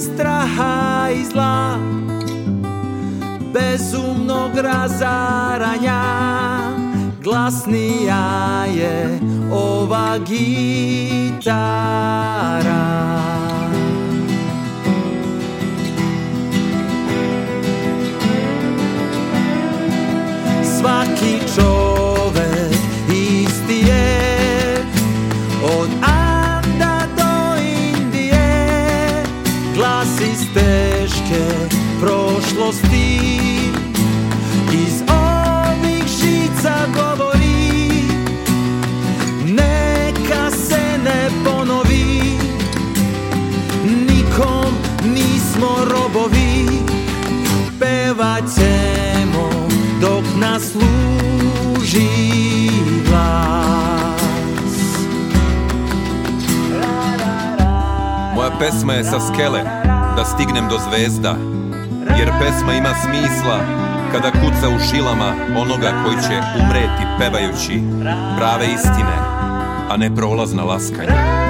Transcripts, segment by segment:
straha i zla Bezumnog razaranja Glasnija je ova gitara Ćemo dok nas služi glas Moja pesma je sa skele, da stignem do zvezda, jer pesma ima smisla kada kuca u šilama onoga koji će umreti pevajući prave istine, a ne prolazna laskanja.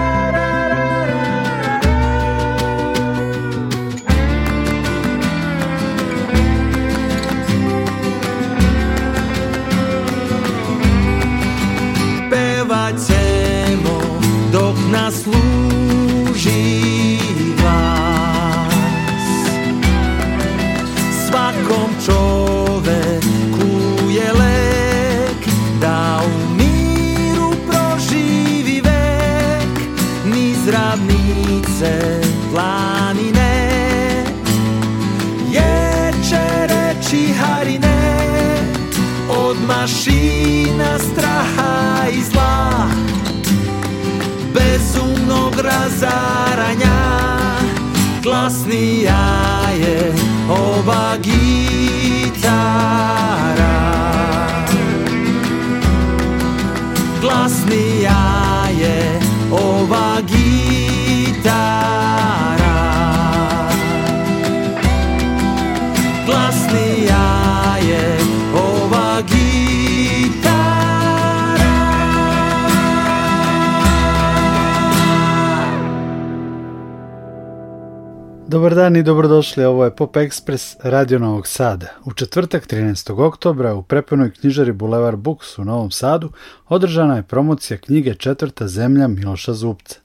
Dobar dan i dobrodošli, ovo je Pop Express Radio Novog Sada. U četvrtak 13. oktobra u prepunoj knjižari Boulevard Books u Novom Sadu održana je promocija knjige Četvrta zemlja Miloša Zubca.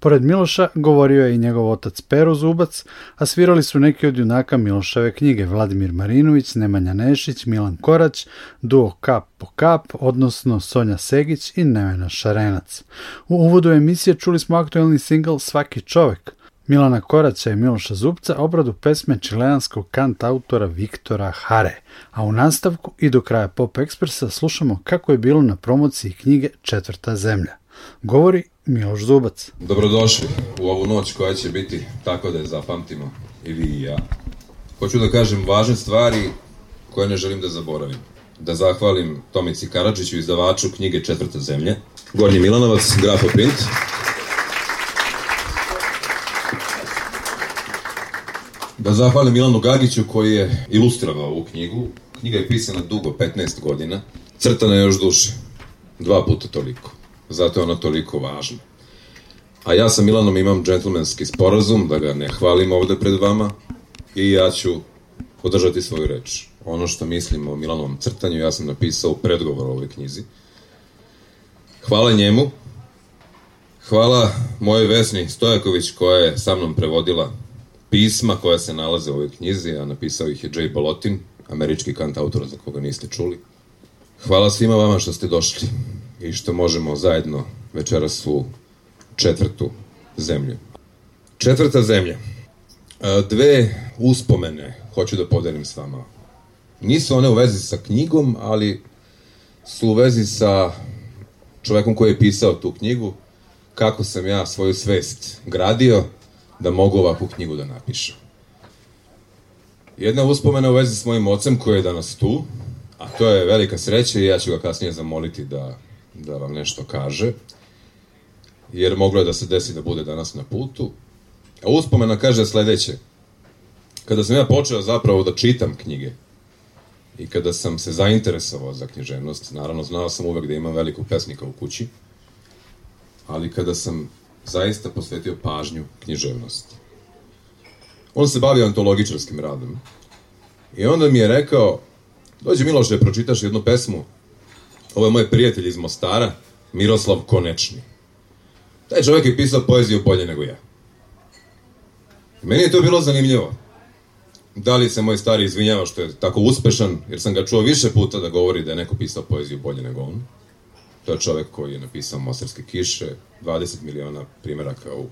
Pored Miloša govorio je i njegov otac Pero Zubac, a svirali su neki od junaka Miloševe knjige Vladimir Marinović, Nemanja Nešić, Milan Korać, duo Kap po Kap, odnosno Sonja Segić i Nevena Šarenac. U uvodu emisije čuli smo aktuelni singl Svaki čovek, Milana Koraća i Miloša Zubca obradu pesme čileanskog kant autora Viktora Hare, a u nastavku i do kraja Pop Ekspresa slušamo kako je bilo na promociji knjige Četvrta zemlja. Govori Miloš Zubac. Dobrodošli u ovu noć koja će biti tako da je zapamtimo i vi i ja. Hoću da kažem važne stvari koje ne želim da zaboravim. Da zahvalim Tomici Karadžiću, izdavaču knjige Četvrta zemlja, Gornji Milanovac, Grafoprint, Da zahvalim Milanu Gagiću koji je ilustrirao ovu knjigu. Knjiga je pisana dugo, 15 godina. Crtana je još duže. Dva puta toliko. Zato je ona toliko važna. A ja sa Milanom imam džentlmenski sporazum, da ga ne hvalim ovde pred vama. I ja ću podržati svoju reč. Ono što mislim o Milanovom crtanju, ja sam napisao u o ovoj knjizi. Hvala njemu. Hvala mojoj Vesni Stojaković koja je sa mnom prevodila pisma koja se nalaze u ovoj knjizi, a napisao ih je Jay Bolotin, američki kantautor za koga niste čuli. Hvala svima vama što ste došli i što možemo zajedno večeras u četvrtu zemlju. Četvrta zemlja. E, Dve uspomene hoću da podelim s vama. Nisu one u vezi sa knjigom, ali su u vezi sa čovekom koji je pisao tu knjigu, kako sam ja svoju svest gradio, da mogu ovakvu knjigu da napišem. Jedna uspomena u vezi s mojim ocem koji je danas tu, a to je velika sreća i ja ću ga kasnije zamoliti da, da vam nešto kaže. jer moglo je da se desi da bude danas na putu. A uspomena kaže sledeće. Kada sam ja počeo zapravo da čitam knjige i kada sam se zainteresovao za književnost, naravno znao sam uvek da imam velikog pesnika u kući, ali kada sam zaista posvetio pažnju književnosti. On se bavio antologičarskim radom. I onda mi je rekao, dođi Miloše, pročitaš jednu pesmu. Ovo je moj prijatelj iz Mostara, Miroslav Konečni. Taj čovjek je pisao poeziju bolje nego ja. Meni je to bilo zanimljivo. Da li se moj stari izvinjava što je tako uspešan, jer sam ga čuo više puta da govori da je neko pisao poeziju bolje nego on. To je čovek koji je napisao Mostarske kiše, 20 miliona primjeraka u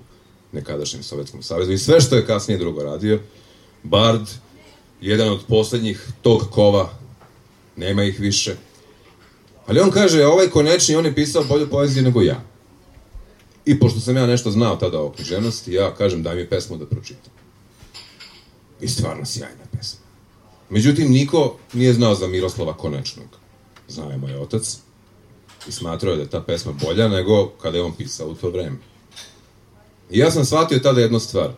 nekadašnjem Sovjetskom savezu i sve što je kasnije drugo radio. Bard, jedan od poslednjih tog kova, nema ih više. Ali on kaže, ovaj konečni, on je pisao bolju poeziju nego ja. I pošto sam ja nešto znao tada o književnosti, ja kažem daj mi pesmu da pročitam. I stvarno sjajna pesma. Međutim, niko nije znao za Miroslava Konečnog. Znao je moj otac i smatrao je da je ta pesma bolja nego kada je on pisao u to vreme. I ja sam shvatio tada jednu stvar.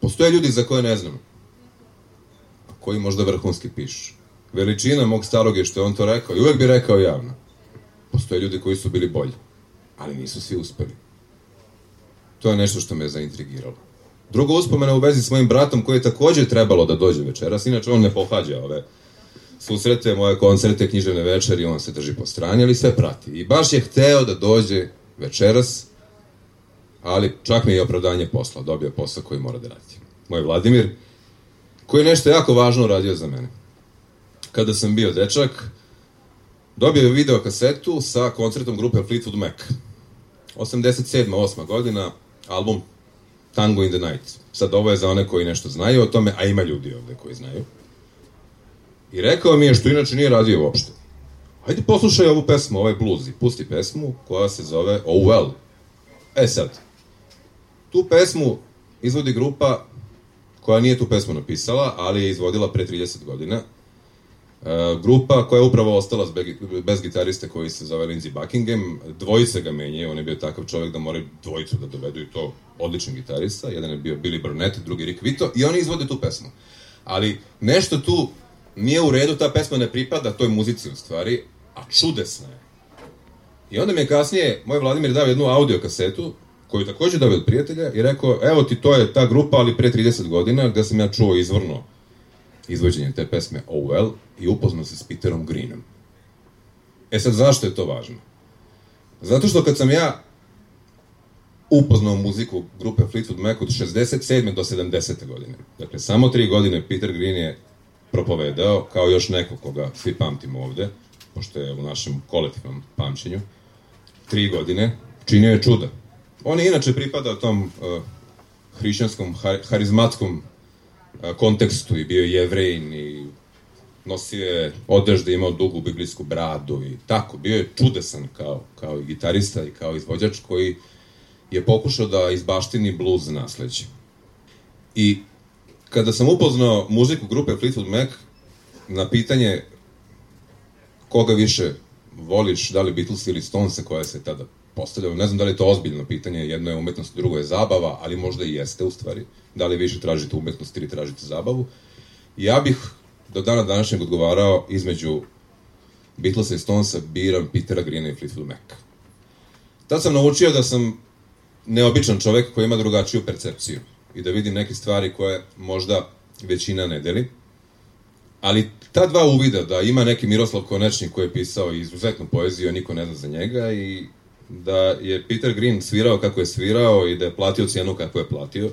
Postoje ljudi za koje ne znam, a koji možda vrhunski pišu. Veličina mog starog je što je on to rekao i uvek bi rekao javno. Postoje ljudi koji su bili bolji, ali nisu svi uspeli. To je nešto što me je zaintrigiralo. Druga uspomena u vezi s mojim bratom koji je takođe trebalo da dođe večeras, inače on ne pohađa ove susrete, moje koncerte, književne večeri, on se drži po strani, ali sve prati. I baš je hteo da dođe večeras, ali čak mi je opravdanje posla, dobio posao koji mora da radi. Moj Vladimir, koji je nešto jako važno uradio za mene. Kada sam bio dečak, dobio je video kasetu sa koncertom grupe Fleetwood Mac. 87. 8. godina, album Tango in the Night. Sad ovo je za one koji nešto znaju o tome, a ima ljudi ovde koji znaju. I rekao mi je, što inače nije radio uopšte. Hajde poslušaj ovu pesmu, ovaj blues i pusti pesmu koja se zove Oh Well. E sad, tu pesmu izvodi grupa koja nije tu pesmu napisala, ali je izvodila pre 30 godina. E, grupa koja je upravo ostala bez gitariste koji se zove Lindsey Buckingham. Dvojice ga menjaju, on je bio takav čovjek da moraju dvojicu da dovedu i to odličan gitarista. Jedan je bio Billy Burnett, drugi Rick Vito i oni izvode tu pesmu. Ali nešto tu nije u redu, ta pesma ne pripada toj muzici u stvari, a čudesna je. I onda mi je kasnije, moj Vladimir dao jednu audio kasetu, koju takođe dao od prijatelja, i rekao, evo ti, to je ta grupa, ali pre 30 godina, gde sam ja čuo izvorno izvođenje te pesme Oh Well, i upoznao se s Peterom Greenom. E sad, zašto je to važno? Zato što kad sam ja upoznao muziku grupe Fleetwood Mac od 67. do 70. godine, dakle, samo tri godine Peter Green je propovedao, kao još neko koga svi pamtimo ovde, pošto je u našem kolektivnom pamćenju, tri godine, činio je čuda. On je inače pripadao tom uh, hrišćanskom, har, harizmatskom uh, kontekstu i bio je jevrejin i nosio je odežde, imao dugu biblijsku bradu i tako. Bio je čudesan kao, kao i gitarista i kao izvođač koji je pokušao da izbaštini blues nasleđe. I kada sam upoznao muziku grupe Fleetwood Mac, na pitanje koga više voliš, da li Beatles ili Stones, koja se tada postavljala, ne znam da li je to ozbiljno pitanje, jedno je umetnost, drugo je zabava, ali možda i jeste u stvari, da li više tražite umetnost ili tražite zabavu. Ja bih do dana današnjeg odgovarao između Beatlesa i Stonesa biram Petera Greena i Fleetwood Mac. Tad sam naučio da sam neobičan čovek koji ima drugačiju percepciju i da vidim neke stvari koje možda većina ne deli. Ali ta dva uvida da ima neki Miroslav Konečnik koji je pisao izuzetnu poeziju, a niko ne zna za njega i da je Peter Green svirao kako je svirao i da je platio cijenu kako je platio,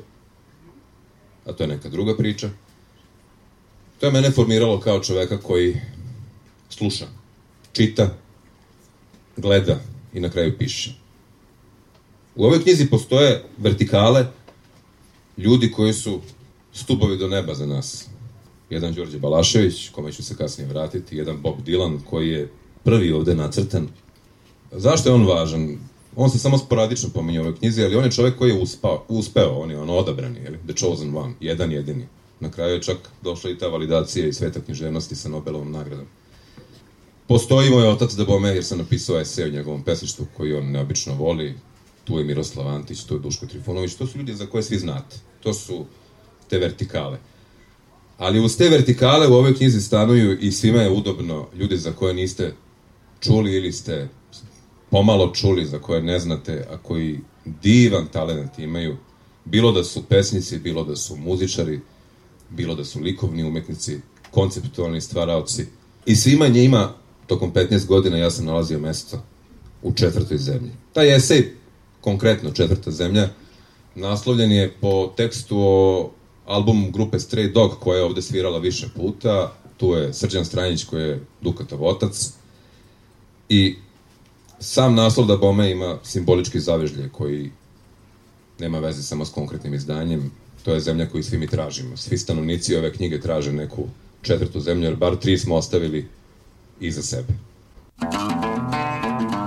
a to je neka druga priča. To je mene formiralo kao čoveka koji sluša, čita, gleda i na kraju piše. U ovoj knjizi postoje vertikale ljudi koji su stubovi do neba za nas. Jedan Đorđe Balašević, kome ću se kasnije vratiti, jedan Bob Dylan koji je prvi ovde nacrtan. Zašto je on važan? On se samo sporadično pominje u ovoj knjizi, ali on je čovek koji je uspao, uspeo, on je ono odabrani, jel? The Chosen One, jedan jedini. Na kraju je čak došla i ta validacija i sveta književnosti sa Nobelovom nagradom. Postoji moj otac da bome, jer sam napisao esej o njegovom pesništvu koji on neobično voli. Tu je Miroslav Antić, tu je Duško Trifunović, to su ljudi za koje svi znate. To su te vertikale. Ali uz te vertikale u ovoj knjizi stanuju i svima je udobno ljudi za koje niste čuli ili ste pomalo čuli, za koje ne znate, a koji divan talent imaju, bilo da su pesnici, bilo da su muzičari, bilo da su likovni umetnici, konceptualni stvaraoci. I svima njima, tokom 15 godina, ja sam nalazio mesto u četvrtoj zemlji. Taj esej, konkretno četvrta zemlja, naslovljen je po tekstu o albumu grupe Stray Dog, koja je ovde svirala više puta. Tu je Srđan Stranjić, koji je Dukatov otac. I sam naslov da bome ima simbolički zavežlje koji nema veze samo s konkretnim izdanjem. To je zemlja koju svi mi tražimo. Svi stanovnici ove knjige traže neku četvrtu zemlju, jer bar tri smo ostavili iza sebe. about the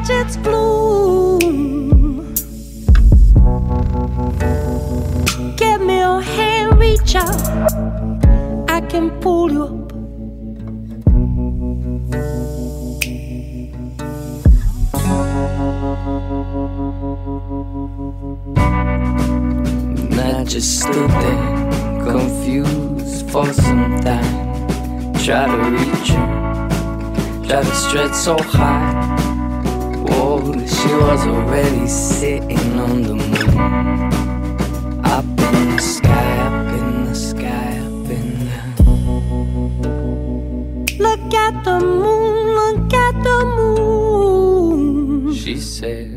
It's bloom. Give me your hand, reach out. I can pull you up. And I just stood there, confused for some time. Try to reach you, try to stretch so high she was already sitting on the moon. Up in the sky, up in the sky, up in the. Look at the moon, look at the moon. She said.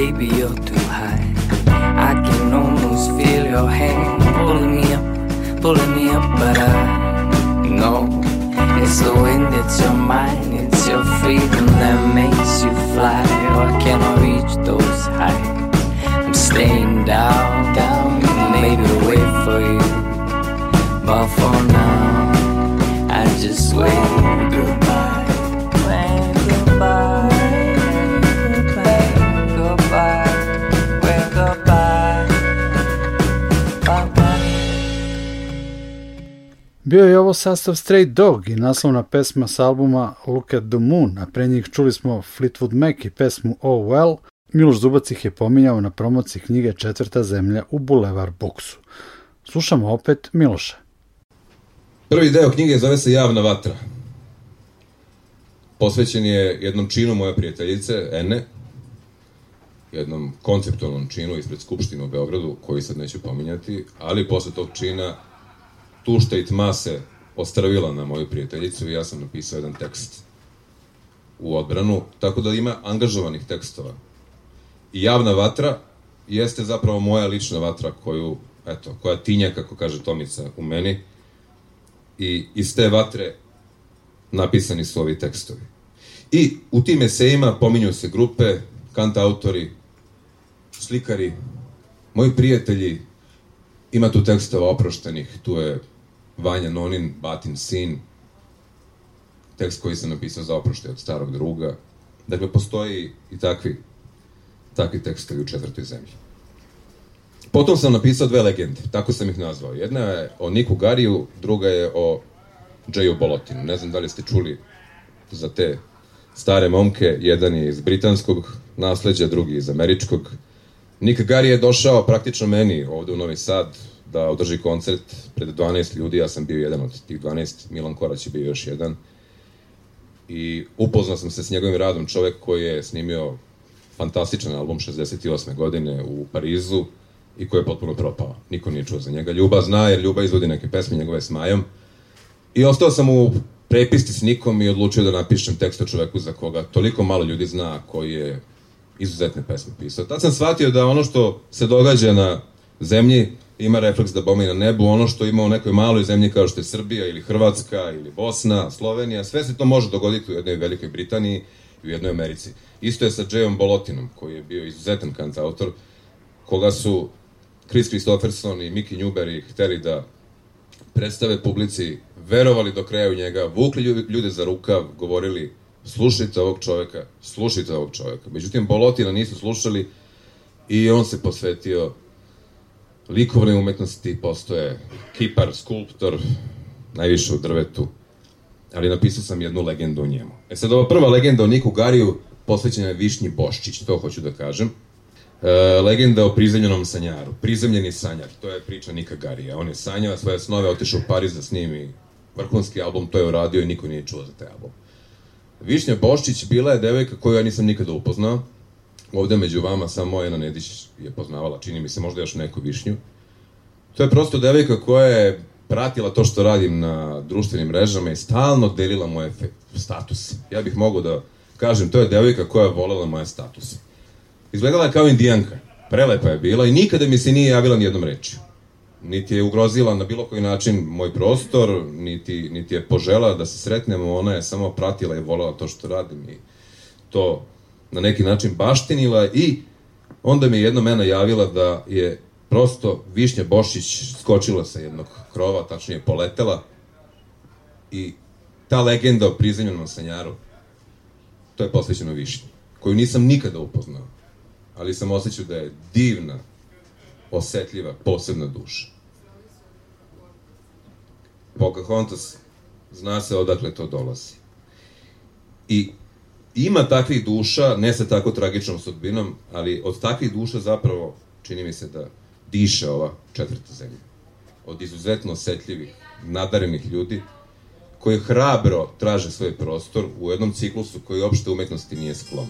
Baby, you're too high. I can almost feel your hand pulling me up, pulling me up, but I know it's the wind, it's your mind, it's your freedom that makes you fly. Or can I reach those heights? I'm staying down, down, maybe wait for you. But for now, I just wave Bio je ovo sastav Stray Dog i naslovna pesma s albuma Look at the Moon, a pre njih čuli smo Fleetwood Mac i pesmu Oh Well. Miloš Zubac ih je pominjao na promociji knjige Četvrta zemlja u Boulevard Booksu. Slušamo opet Miloša. Prvi deo knjige zove se Javna vatra. Posvećen je jednom činu moje prijateljice, Ene, jednom konceptualnom činu ispred Skupštine u Beogradu, koji sad neću pominjati, ali posle tog čina tušta i tma se ostravila na moju prijateljicu i ja sam napisao jedan tekst u odbranu, tako da ima angažovanih tekstova. I javna vatra jeste zapravo moja lična vatra koju, eto, koja tinja, kako kaže Tomica, u meni, i iz te vatre napisani su ovi tekstovi. I u tim esejima pominju se grupe, kantautori, slikari, moji prijatelji, ima tu tekstova oproštenih, tu je Vanja Nonin, Batin sin, tekst koji sam napisao za oproštaj od starog druga. Dakle, postoji i takvi, takvi tekstovi u četvrtoj zemlji. Potom sam napisao dve legende, tako sam ih nazvao. Jedna je o Niku Gariju, druga je o Jayu Bolotinu. Ne znam da li ste čuli za te stare momke, jedan je iz britanskog nasleđa, drugi iz američkog. Nick Gari je došao praktično meni ovde u Novi Sad da održi koncert pred 12 ljudi, ja sam bio jedan od tih 12, Milan Korać je bio još jedan. I upoznao sam se s njegovim radom, čovek koji je snimio fantastičan album 68. godine u Parizu i koji je potpuno propao. Niko nije čuo za njega. Ljuba zna, jer Ljuba izvodi neke pesme njegove s Majom. I ostao sam u prepisti s nikom i odlučio da napišem tekst o čoveku za koga toliko malo ljudi zna koji je izuzetne pesme pisao. Tad sam shvatio da ono što se događa na zemlji ima refleks da bome na nebu, ono što ima u nekoj maloj zemlji kao što je Srbija ili Hrvatska ili Bosna, Slovenija, sve se to može dogoditi u jednoj Velikoj Britaniji i u jednoj Americi. Isto je sa Jayom Bolotinom, koji je bio izuzetan kantautor, koga su Chris Christopherson i Mickey Newberry hteli da predstave publici, verovali do kraja u njega, vukli ljude za rukav, govorili slušajte ovog čoveka, slušajte ovog čoveka. Međutim, Bolotina nisu slušali i on se posvetio likovne umetnosti, postoje kipar, skulptor, najviše u drvetu, ali napisao sam jednu legendu o njemu. E sad, ova prva legenda o Niku Gariju posvećena je Višnji Boščić, to hoću da kažem. E, legenda o prizemljenom sanjaru. Prizemljeni sanjar, to je priča Nika Garija. On je sanjao svoje snove, otišao u Pariz da snimi vrhunski album, to je uradio i niko nije čuo za taj album. Višnja Boščić bila je devojka koju ja nisam nikada upoznao. Ovde među vama samo Ena Nedić je poznavala, čini mi se možda još neku Višnju. To je prosto devojka koja je pratila to što radim na društvenim mrežama i stalno delila moje status. Ja bih mogao da kažem, to je devojka koja je volela moje statuse. Izgledala je kao indijanka. Prelepa je bila i nikada mi se nije javila ni jednom rečju. Niti je ugrozila na bilo koji način moj prostor, niti, niti je požela da se sretnemo, ona je samo pratila i volela to što radim i to na neki način baštinila i onda mi je jedna mena javila da je prosto Višnja Bošić skočila sa jednog krova, tačnije poletela i ta legenda o prizemljenom sanjaru, to je posvećeno Višnji, koju nisam nikada upoznao, ali sam osjećao da je divna, osetljiva, posebna duša. Pocahontas zna se odakle to dolazi. I ima takvih duša, ne sa tako tragičnom sudbinom, ali od takvih duša zapravo čini mi se da diše ova četvrta zemlja. Od izuzetno osetljivih, nadarenih ljudi, koji hrabro traže svoj prostor u jednom ciklusu koji uopšte umetnosti nije sklon.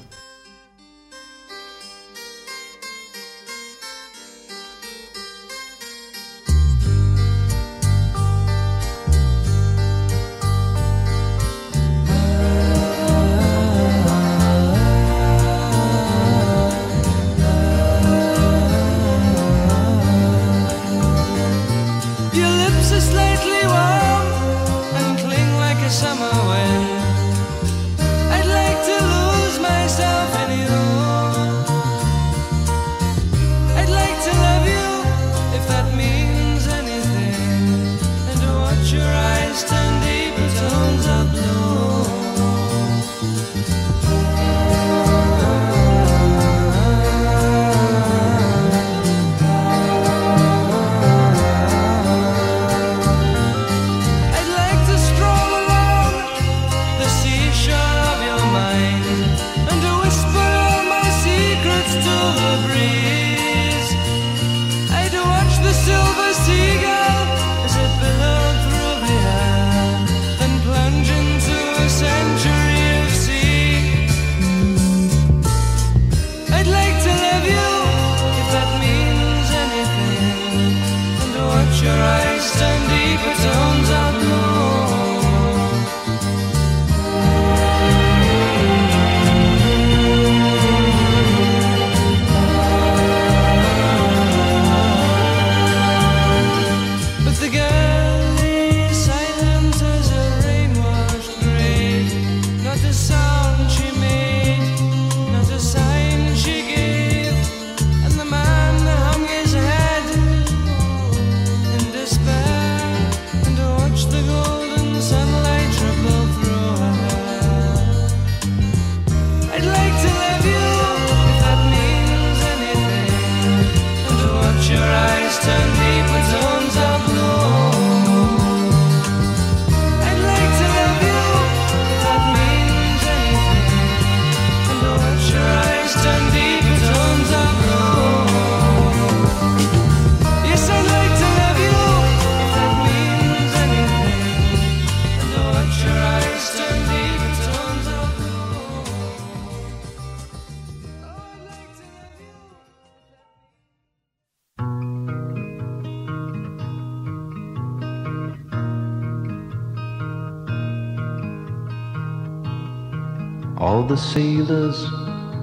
The sailors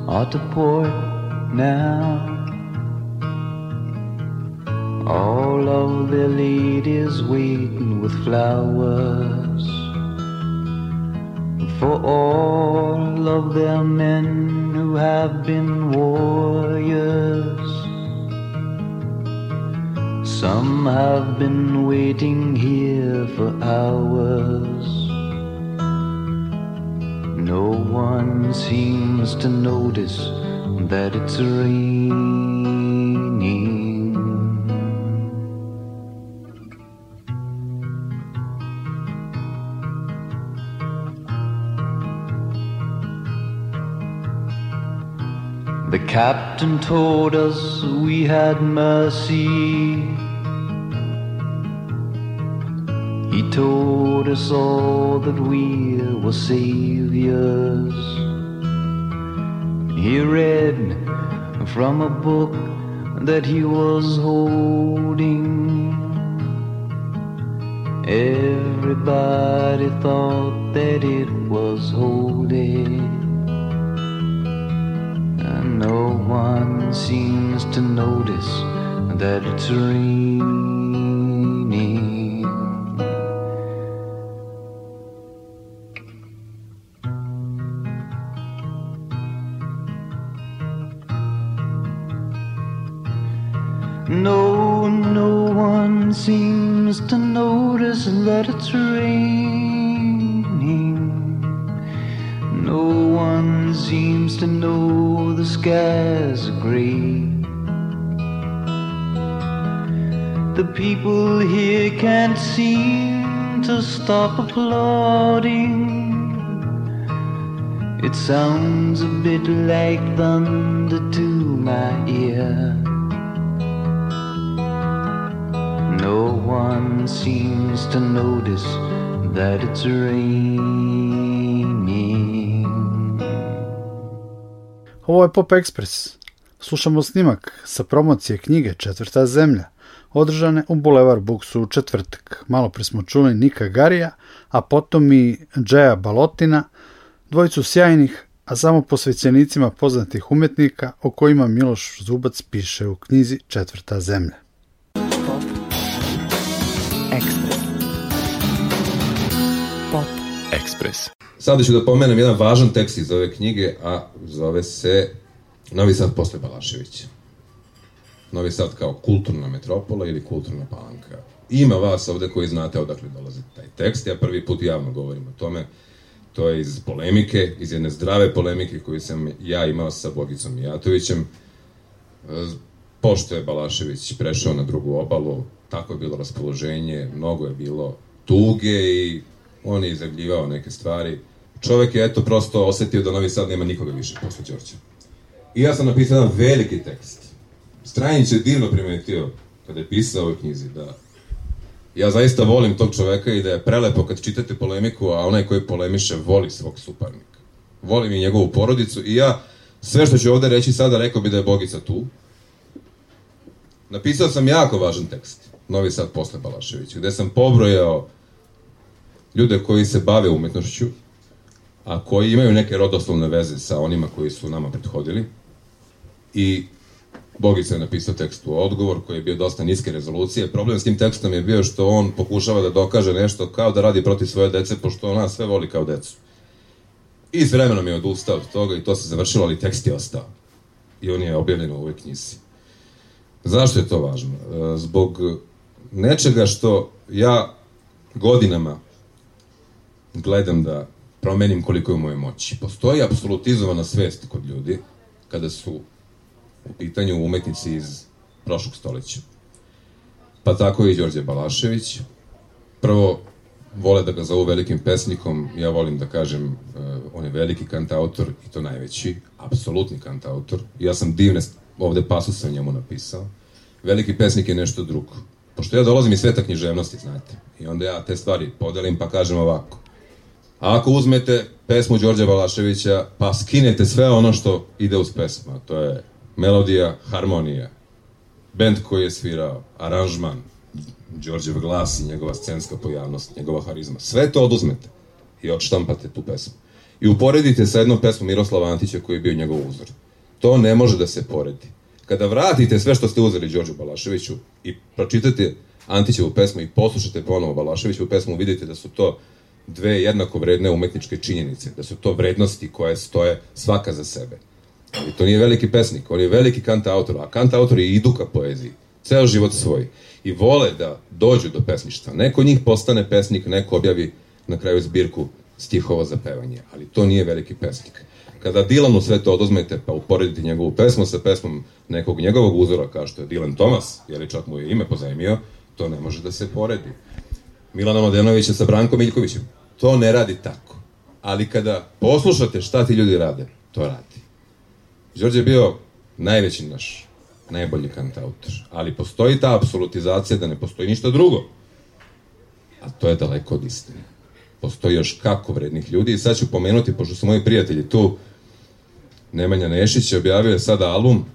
are to port now. All of their ladies waiting with flowers for all of their men who have been warriors. Some have been waiting here for hours. No one seems to notice that it's raining. The captain told us we had mercy. Told us all that we were saviors. He read from a book that he was holding. Everybody thought that it was holy. And no one seems to notice that it's raining. Stop applauding. It sounds a bit like thunder to my ear. No one seems to notice that it's raining. Ovo je Pop Express. Slušamo snimak sa promocije knjige Četvrta zemlja, održane u Boulevard Booksu u četvrtak. Malo pre smo čuli Nika Garija, a potom i Džeja Balotina, dvojicu sjajnih, a samo posvećenicima poznatih umetnika o kojima Miloš Zubac piše u knjizi Četvrta zemlja. Pop. Ekspres. Pop. Ekspres. Sada ću da pomenem jedan važan tekst iz ove knjige, a zove se Novi Sad posle Balaševića. Novi Sad kao kulturna metropola ili kulturna palanka. Ima vas ovde koji znate odakle dolazi taj tekst, ja prvi put javno govorim o tome. To je iz polemike, iz jedne zdrave polemike koju sam ja imao sa Bogicom Mijatovićem. E, Pošto je Balašević prešao na drugu obalu, tako je bilo raspoloženje, mnogo je bilo tuge i on je izjavljivao neke stvari. Čovek je eto prosto osetio da Novi Sad nema nikoga više posle Đorđa. I ja sam napisao jedan veliki tekst. Stranić je divno primetio kada je pisao ovoj knjizi da ja zaista volim tog čoveka i da je prelepo kad čitate polemiku, a onaj koji polemiše voli svog suparnika. Volim i njegovu porodicu i ja sve što ću ovde reći sada rekao bi da je Bogica tu. Napisao sam jako važan tekst, Novi Sad posle Balaševića, gde sam pobrojao ljude koji se bave umetnošću, a koji imaju neke rodoslovne veze sa onima koji su nama prethodili. I Bogica je napisao u odgovor koji je bio dosta niske rezolucije. Problem s tim tekstom je bio što on pokušava da dokaže nešto kao da radi protiv svoje dece, pošto ona sve voli kao decu. I s vremenom je odustao od toga i to se završilo, ali tekst je ostao. I on je objavljen u ovoj knjizi. Zašto je to važno? E, Zbog nečega što ja godinama gledam da promenim koliko je u mojoj moći. Postoji apsolutizovana svest kod ljudi kada su u pitanju umetnici iz prošlog stoleća. Pa tako i Đorđe Balašević. Prvo, vole da ga zovu velikim pesnikom, ja volim da kažem, uh, on je veliki kantautor i to najveći, apsolutni kantautor. Ja sam divne ovde pasuse o njemu napisao. Veliki pesnik je nešto drugo. Pošto ja dolazim iz sveta književnosti, znate, i onda ja te stvari podelim pa kažem ovako. A ako uzmete pesmu Đorđa Balaševića, pa skinete sve ono što ide uz pesmu, to je melodija, harmonija, bend koji je svirao, aranžman, Đorđev glas i njegova scenska pojavnost, njegova harizma. Sve to oduzmete i odštampate tu pesmu. I uporedite sa jednom pesmom Miroslava Antića koji je bio njegov uzor. To ne može da se poredi. Kada vratite sve što ste uzeli Đorđu Balaševiću i pročitate Antićevu pesmu i poslušate ponovo Balaševićevu pesmu, vidite da su to dve jednako vredne umetničke činjenice, da su to vrednosti koje stoje svaka za sebe. Ali to nije veliki pesnik, on je veliki kanta autor, a kanta autori idu ka poeziji, ceo život svoj. I vole da dođu do pesništva. Neko njih postane pesnik, neko objavi na kraju zbirku stihova za pevanje, ali to nije veliki pesnik. Kada Dilanu sve to oduzmete pa uporedite njegovu pesmu sa pesmom nekog njegovog uzora kao što je Dylan Thomas, jer je čak mu je ime pozajmio, to ne može da se poredi. Milana Mladenovića sa Brankom Miljkovićem. To ne radi tako. Ali kada poslušate šta ti ljudi rade, to radi. Đorđe je bio najveći naš, najbolji kantautor. Ali postoji ta apsolutizacija da ne postoji ništa drugo. A to je daleko od istine. Postoji još kako vrednih ljudi. I sad ću pomenuti, pošto su moji prijatelji tu, Nemanja Nešić je objavio sada album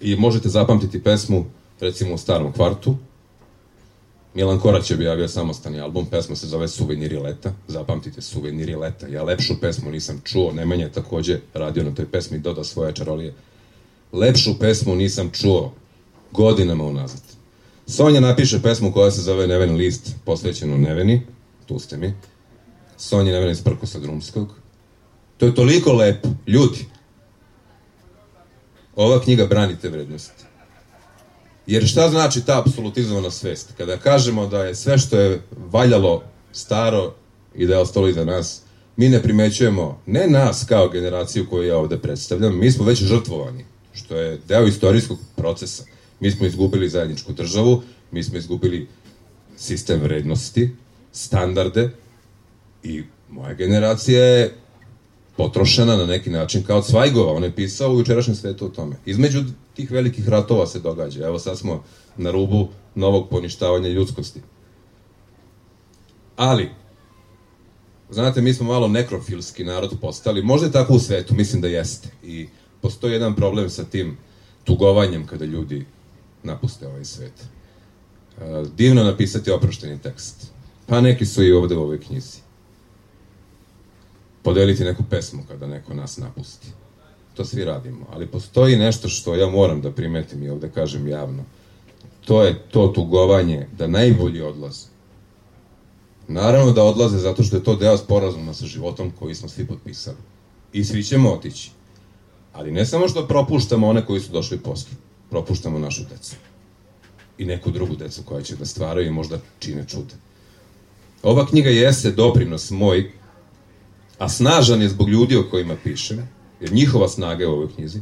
i možete zapamtiti pesmu recimo u starom kvartu, Milan Korać je objavio samostani album, pesma se zove Suveniri leta, zapamtite Suveniri leta, ja lepšu pesmu nisam čuo, Nemanja je takođe radio na toj pesmi, doda svoje čarolije. Lepšu pesmu nisam čuo godinama unazad. Sonja napiše pesmu koja se zove Neveni list, posvećenu Neveni, tu ste mi. Sonja Nevena iz Prkosa Drumskog. To je toliko lepo, ljudi. Ova knjiga brani te vrednosti. Jer šta znači ta apsolutizovana svest? Kada kažemo da je sve što je valjalo staro i da je ostalo iza nas, mi ne primećujemo, ne nas kao generaciju koju ja ovde predstavljam, mi smo već žrtvovani, što je deo istorijskog procesa. Mi smo izgubili zajedničku državu, mi smo izgubili sistem vrednosti, standarde i moja generacija je potrošena na neki način kao Cvajgova, on je pisao u jučerašnjem svetu o tome. Između tih velikih ratova se događa. Evo sad smo na rubu novog poništavanja ljudskosti. Ali, znate, mi smo malo nekrofilski narod postali. Možda je tako u svetu, mislim da jeste. I postoji jedan problem sa tim tugovanjem kada ljudi napuste ovaj svet. E, divno napisati oprošteni tekst. Pa neki su i ovde u ovoj knjizi. Podeliti neku pesmu kada neko nas napusti. To svi radimo. Ali postoji nešto što ja moram da primetim i ovde kažem javno. To je to tugovanje da najbolji odlaze. Naravno da odlaze zato što je to deo sporazuma sa životom koji smo svi potpisali. I svi ćemo otići. Ali ne samo što propuštamo one koji su došli posle, propuštamo našu decu. I neku drugu decu koja će da stvaraju i možda čine čude. Ova knjiga jeste doprinos moj, a snažan je zbog ljudi o kojima pišem, jer njihova snaga je u ovoj knjizi,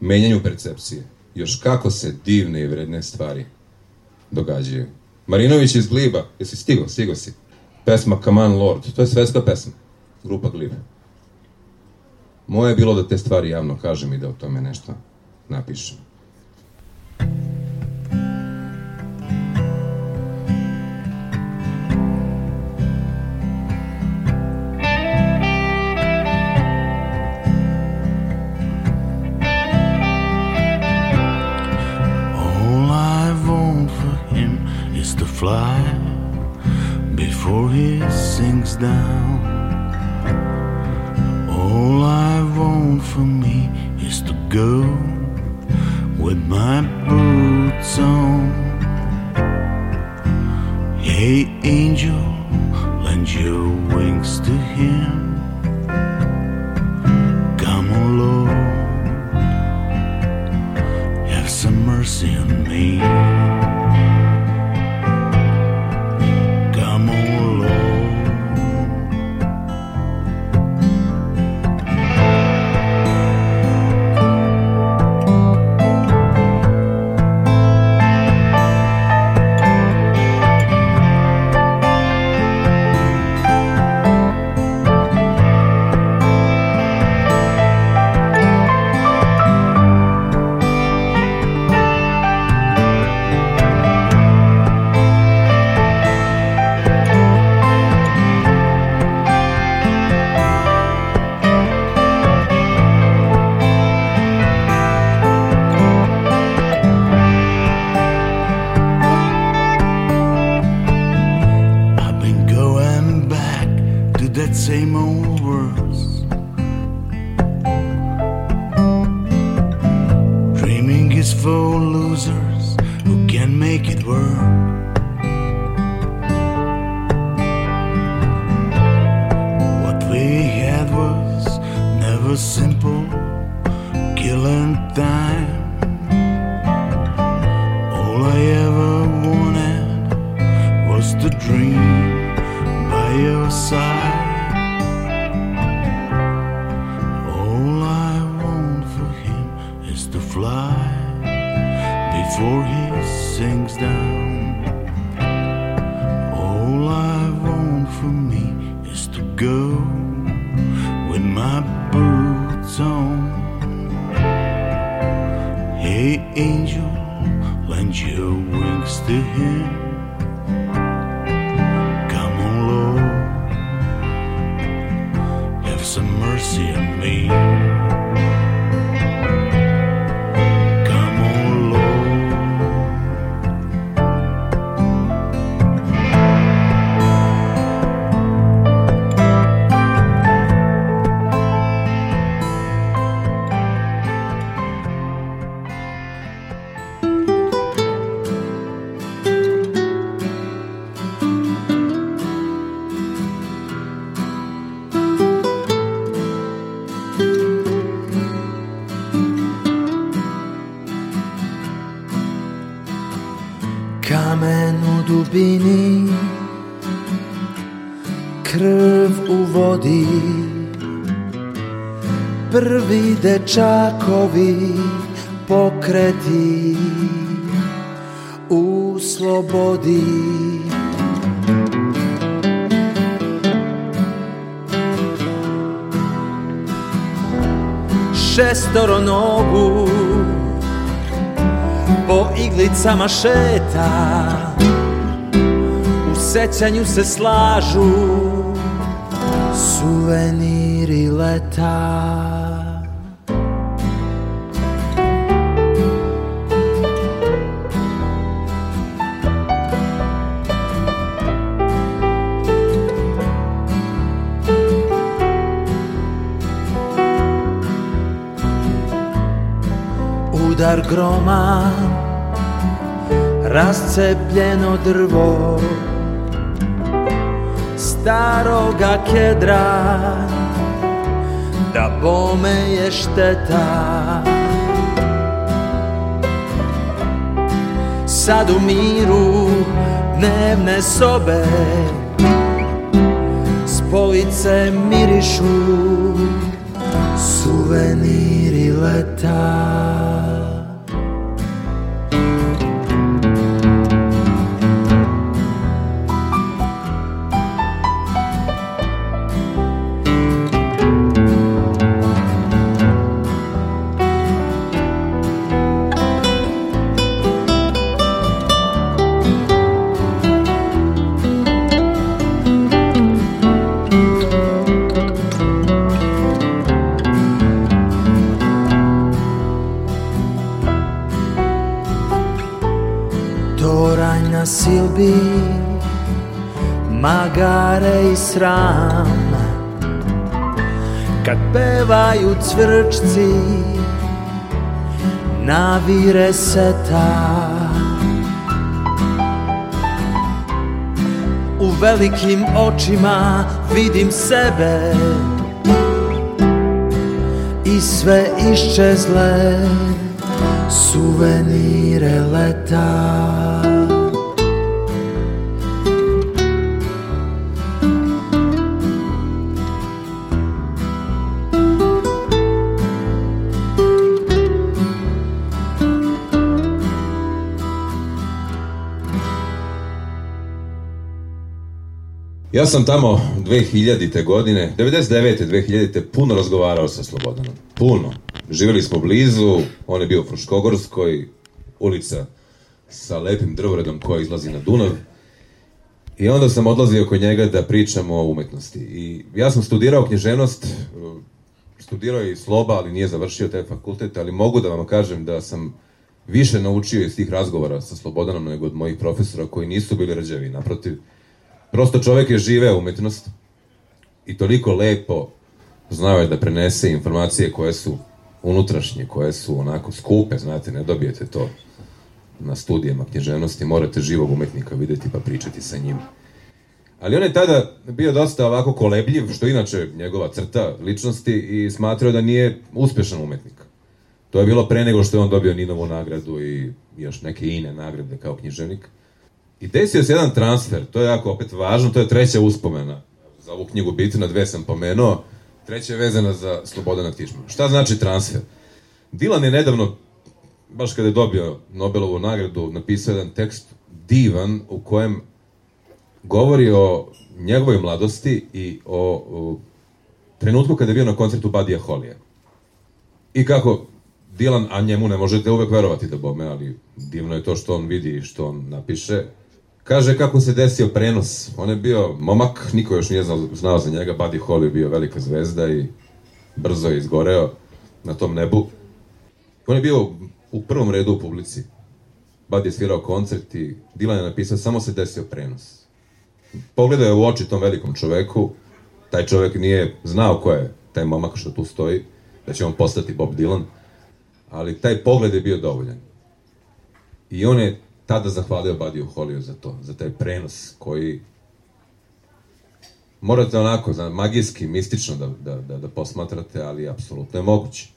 menjanju percepcije. Još kako se divne i vredne stvari događaju. Marinović iz Gliba, jesi stigo, stigo si. Pesma Come on Lord, to je svetska pesma, grupa Glib. Moje je bilo da te stvari javno kažem i da o tome nešto napišem. Fly before he sinks down. All I want for me is to go with my boots on. Hey, angel, lend your wings to him. Come on, Lord have some mercy on me. dečakovi pokreti u slobodi. Šestoro nogu po iglicama šeta U sećanju se slažu suveniri leta. Groma Rascepljeno drvo Staroga kedra Da bome je šteta. Sad u miru dnevne sobe S police mirišu Suveniri leta sram Kad pevaju cvrčci Navire seta U velikim očima vidim sebe I sve iščezle Suvenire leta Ja sam tamo 2000. godine, 99. 2000. puno razgovarao sa Slobodanom. Puno. Živjeli smo blizu, on je bio u Fruškogorskoj, ulica sa lepim drvoredom koja izlazi na Dunav. I onda sam odlazio kod njega da pričamo o umetnosti. I ja sam studirao književnost, studirao je i Sloba, ali nije završio taj fakultet, ali mogu da vam kažem da sam više naučio iz tih razgovora sa Slobodanom nego od mojih profesora koji nisu bili rađevi, naprotiv. Prosto čovek je živeo umetnost i toliko lepo znao je da prenese informacije koje su unutrašnje, koje su onako skupe, znate, ne dobijete to na studijama književnosti, morate živog umetnika videti pa pričati sa njim. Ali on je tada bio dosta ovako kolebljiv, što inače njegova crta ličnosti i smatrao da nije uspešan umetnik. To je bilo pre nego što je on dobio Ninovu nagradu i još neke ine nagrade kao književnik. I desio se jedan transfer, to je jako opet važno, to je treća uspomena. Za ovu knjigu bitna, dve sam pomenuo, treća je vezana za Slobodana Tišmana. Šta znači transfer? Dilan je nedavno, baš kada je dobio Nobelovu nagradu, napisao jedan tekst divan u kojem govori o njegovoj mladosti i o, o trenutku kada je bio na koncertu Badija Holija. I kako Dilan, a njemu ne možete uvek verovati da bome, ali divno je to što on vidi i što on napiše. Kaže kako se desio prenos. On je bio momak, niko još nije znao, znao za njega. Buddy Holly bio velika zvezda i brzo je izgoreo na tom nebu. On je bio u prvom redu u publici. Buddy je svirao koncert i Dylan je napisao samo se desio prenos. Pogledao je u oči tom velikom čoveku. Taj čovek nije znao ko je taj momak što tu stoji, da će on postati Bob Dylan ali taj pogled je bio dovoljan. I on je tada zahvalio Badiju Holiju za to, za taj prenos koji morate onako, zna, magijski, mistično da, da, da, da posmatrate, ali apsolutno je moguće.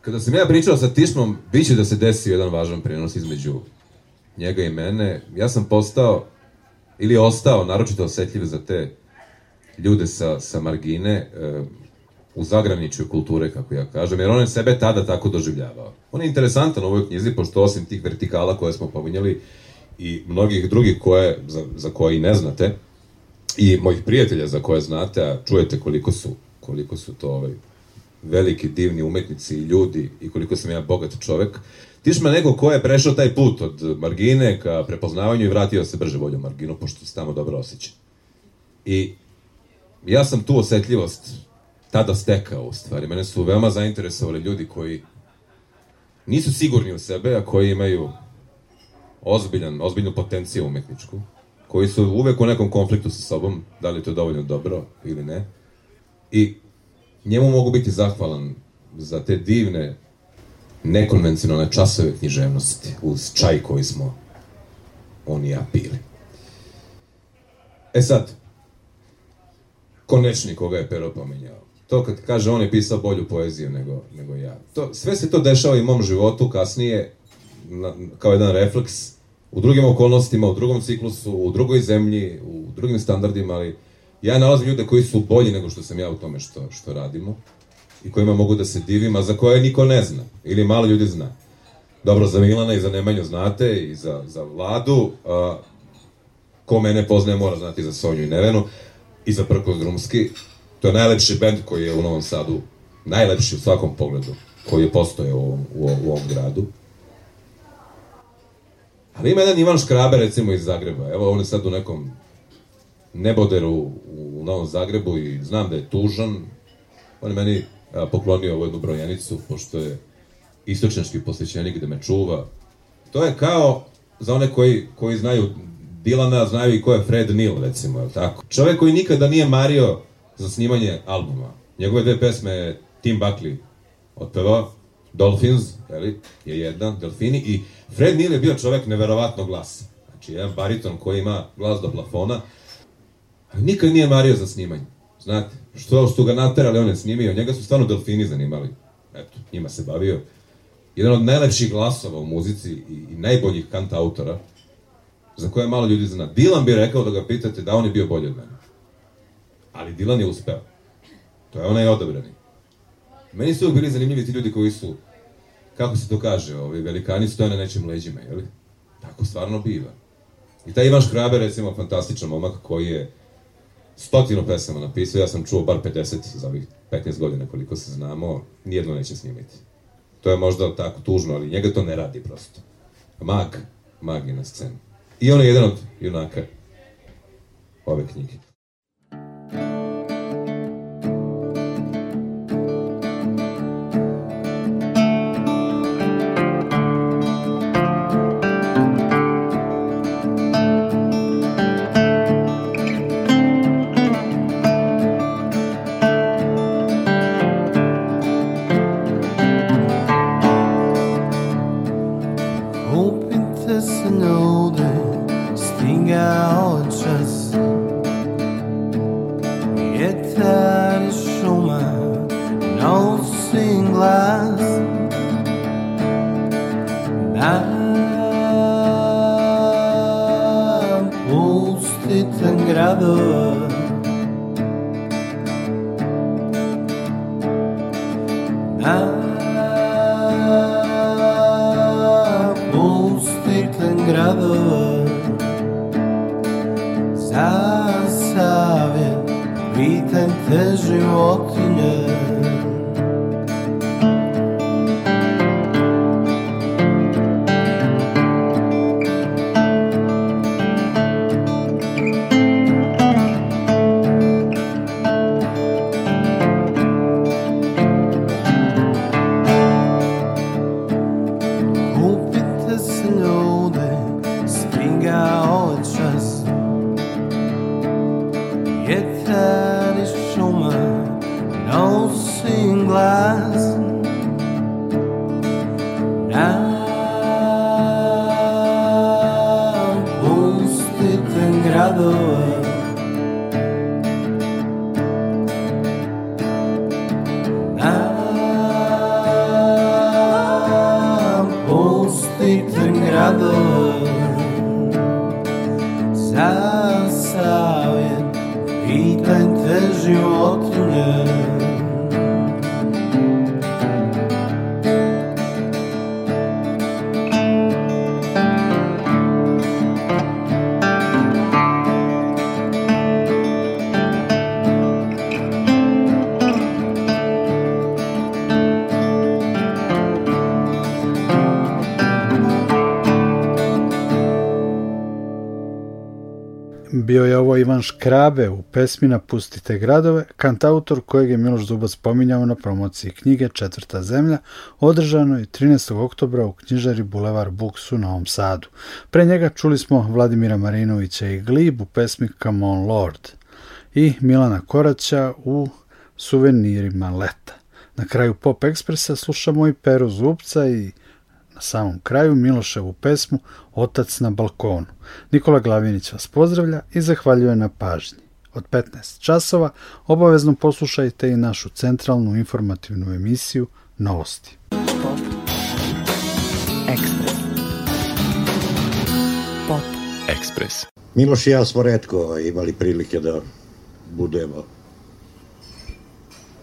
Kada sam ja pričao sa Tišmom, bit će da se desi jedan važan prenos između njega i mene. Ja sam postao, ili ostao, naročito osetljiv za te ljude sa, sa margine, e, u zagraničju kulture, kako ja kažem, jer on je sebe tada tako doživljavao. On je interesantan u ovoj knjizi, pošto osim tih vertikala koje smo pominjali i mnogih drugih koje, za, za koje i ne znate, i mojih prijatelja za koje znate, a čujete koliko su, koliko su to ovaj, veliki, divni umetnici i ljudi i koliko sam ja bogat čovek. Tišma neko ko je prešao taj put od margine ka prepoznavanju i vratio se brže volju marginu, pošto se tamo dobro osjeća. I ja sam tu osetljivost tada stekao u stvari. Mene su veoma zainteresovali ljudi koji nisu sigurni u sebe, a koji imaju ozbiljan, ozbiljnu potenciju umetničku, koji su uvek u nekom konfliktu sa sobom, da li je to dovoljno dobro ili ne. I njemu mogu biti zahvalan za te divne, nekonvencionalne časove književnosti uz čaj koji smo on i ja pili. E sad, konečni koga je Pero pominjao. To kad kaže on je pisao bolju poeziju nego, nego ja. To, sve se to dešava i mom životu kasnije na, kao jedan refleks u drugim okolnostima, u drugom ciklusu, u drugoj zemlji, u drugim standardima, ali ja nalazim ljude koji su bolji nego što sam ja u tome što, što radimo i kojima mogu da se divim, a za koje niko ne zna, ili malo ljudi zna. Dobro, za Milana i za Nemanju znate, i za, za Vladu, a, ko mene poznaje mora znati za Sonju i Nevenu, i za Prko Drumski. To je najlepši bend koji je u Novom Sadu, najlepši u svakom pogledu, koji je postoje u ovom, u, u ovom gradu. Ali ima jedan Ivan Škrabe, recimo, iz Zagreba. Evo, on je sad u nekom neboderu u Novom Zagrebu i znam da je tužan. On je meni a, poklonio ovu jednu brojenicu, pošto je istočnjački posvećenik da me čuva. To je kao, za one koji, koji znaju Dilana, znaju i ko je Fred Neil, recimo, je tako? Čovek koji nikada nije mario za snimanje albuma. Njegove dve pesme je Tim Buckley otpevao, Dolphins, jeli, je jedan, Delfini, i Fred Neil je bio čovek neverovatno glasa. Znači, jedan bariton koji ima glas do plafona, ali nikad nije mario za snimanje. Znate, što su ga naterali, on je snimio, njega su stvarno delfini zanimali. Eto, njima se bavio. Jedan od najlepših glasova u muzici i, i najboljih kanta autora, za koje malo ljudi zna. Dilan bi rekao da ga pitate da on je bio bolji od mene. Ali Dilan je uspeo. To je onaj odabrani. Meni su bili zanimljivi ti ljudi koji su, kako se to kaže, ovi velikani stoje na nečim leđima, jeli? Tako stvarno biva. I taj Ivan Škraber, recimo, fantastičan momak koji je stotinu pesama napisao, ja sam čuo bar 50 za ovih 15 godina koliko se znamo, nijedno neće snimiti. To je možda tako tužno, ali njega to ne radi prosto. Mag, mag je na sceni. I on je jedan od junaka ove knjige. Škrabe u pesmi Napustite gradove, kantautor kojeg je Miloš Zubac spominjao na promociji knjige Četvrta zemlja, održanoj 13. oktobra u knjižari Bulevar Buks u Novom Sadu. Pre njega čuli smo Vladimira Marinovića i Glib u pesmi Come on Lord i Milana Koraća u Suvenirima leta. Na kraju Pop Ekspresa slušamo i Peru Zubca i na samom kraju Miloševu pesmu Otac na balkonu. Nikola Glavinić vas pozdravlja i zahvaljuje na pažnji. Od 15 časova obavezno poslušajte i našu centralnu informativnu emisiju Novosti. Pop. Ekspres. Pop. Ekspres. Miloš i ja smo redko imali prilike da budemo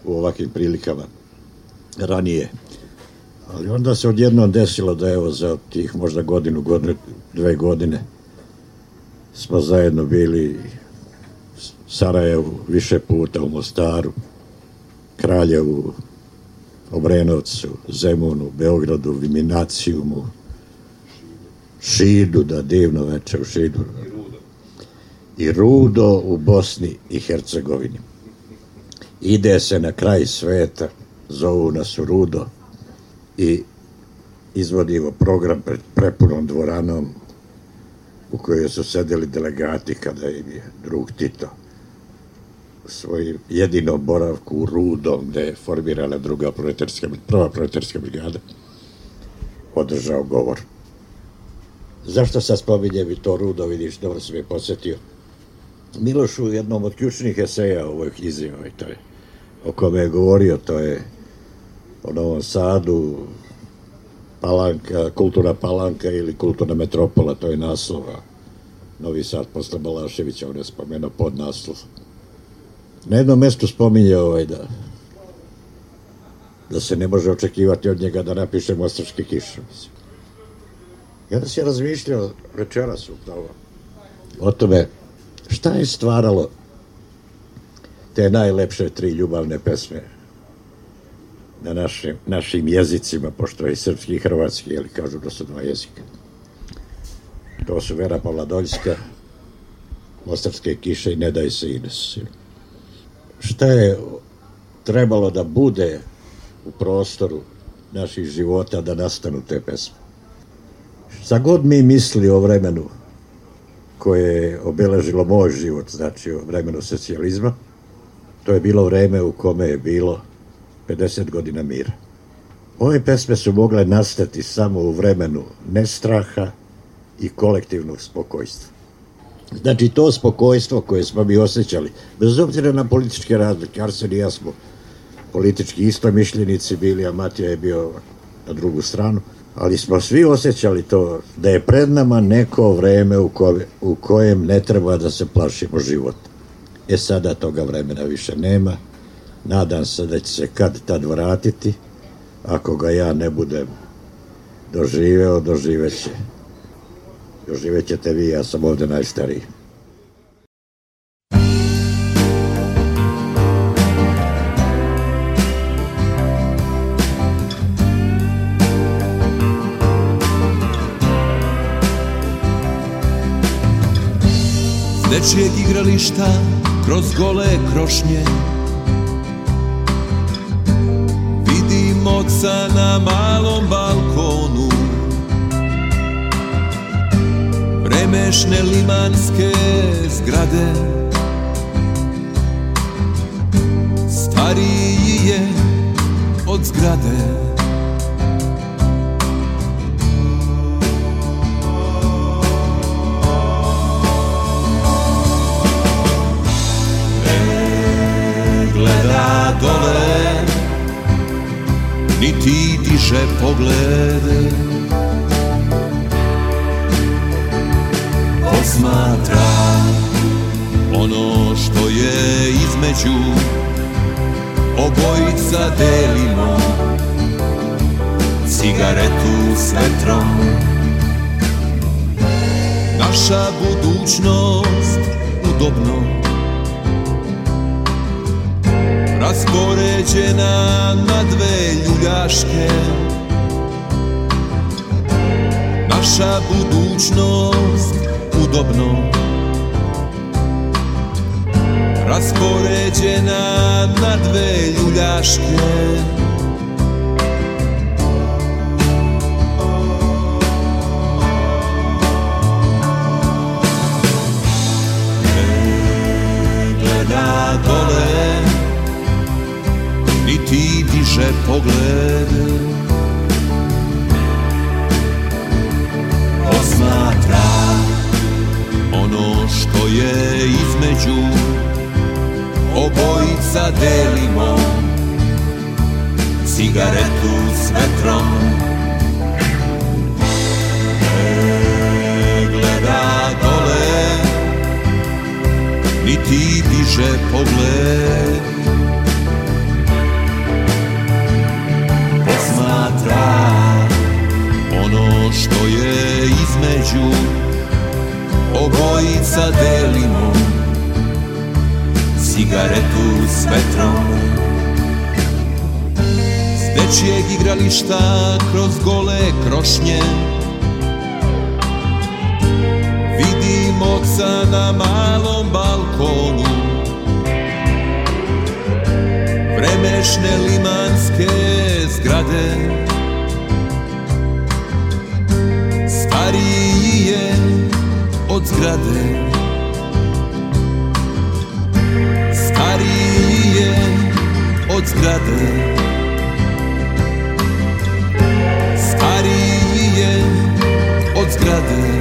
u ovakvim prilikama ranije. Ali onda se odjednom desilo da evo za tih možda godinu, godinu, dve godine smo zajedno bili Sarajevu više puta u Mostaru, Kraljevu, Obrenovcu, Zemunu, Beogradu, Viminacijumu, Šidu, da divno veče u Šidu. I Rudo u Bosni i Hercegovini. Ide se na kraj sveta, zovu nas u Rudo i izvodimo program pred prepunom dvoranom u kojoj su sedeli delegati kada im je drug Tito svoj jedino boravku u Rudom gde je formirana druga proletarska, prva proletarska brigada održao govor. Zašto sad spominjem i to Rudo, vidiš, dobro sam je posetio. Miloš u jednom od ključnih eseja ovoj knjizi, ovaj, to je, o kome je govorio, to je o Novom Sadu, Palanka, kultura Palanka ili kulturna metropola, to je naslova. Novi Sad posle Balaševića, on je spomenuo pod naslov. Na jednom mestu spominje ovaj da da se ne može očekivati od njega da napiše Mostarske kiše. Ja da se razmišljao večeras upravo o tome šta je stvaralo te najlepše tri ljubavne pesme na našim, našim jezicima, pošto je srpski i hrvatski, jeli kažu da su dva jezika. To su Vera Pavladoljska, Mostarske kiše i Ne daj se Ines. Šta je trebalo da bude u prostoru naših života da nastanu te pesme? Šta god mi misli o vremenu koje je obeležilo moj život, znači o vremenu socijalizma, to je bilo vreme u kome je bilo 50 godina mira. Ove pesme su mogle nastati samo u vremenu nestraha i kolektivnog spokojstva. Znači, to spokojstvo koje smo mi osjećali, bez obzira na političke razlike, Arsen i ja smo politički istomišljenici bili, a Matija je bio na drugu stranu, ali smo svi osjećali to da je pred nama neko vreme u, ko, u kojem ne treba da se plašimo života. E sada toga vremena više nema, nadam se da će se kad tad vratiti, ako ga ja ne budem doživeo, doživeće. Doživećete vi, ja sam ovde najstariji. Dečijeg igrališta kroz gole krošnje Oca na malom balkonu. Vremešne limanske zgrade. Stariji je od zgrade Niti diže pogled Posmatra ono što je između. Obojica delimo Cigaretu s vetrom. Naša budućnost udobno raspoređena na dve ljuljaške. Naša budućnost udobno. Raspoređena na dve ljuljaške. Ne gleda dole Niti diže pogled Posmatra ono što je između. Obojica delimo Cigaretu s vetrom. Ne gleda dole Niti diže pogled Posmatra ono što je između Obojica delimo. Cigaretu s vetrom. S dečijeg igrališta kroz gole krošnje. Vidim oca na malom balkonu. Vremešne limanske zgrade Starije od zgrade Starije od zgrade Starije od zgrade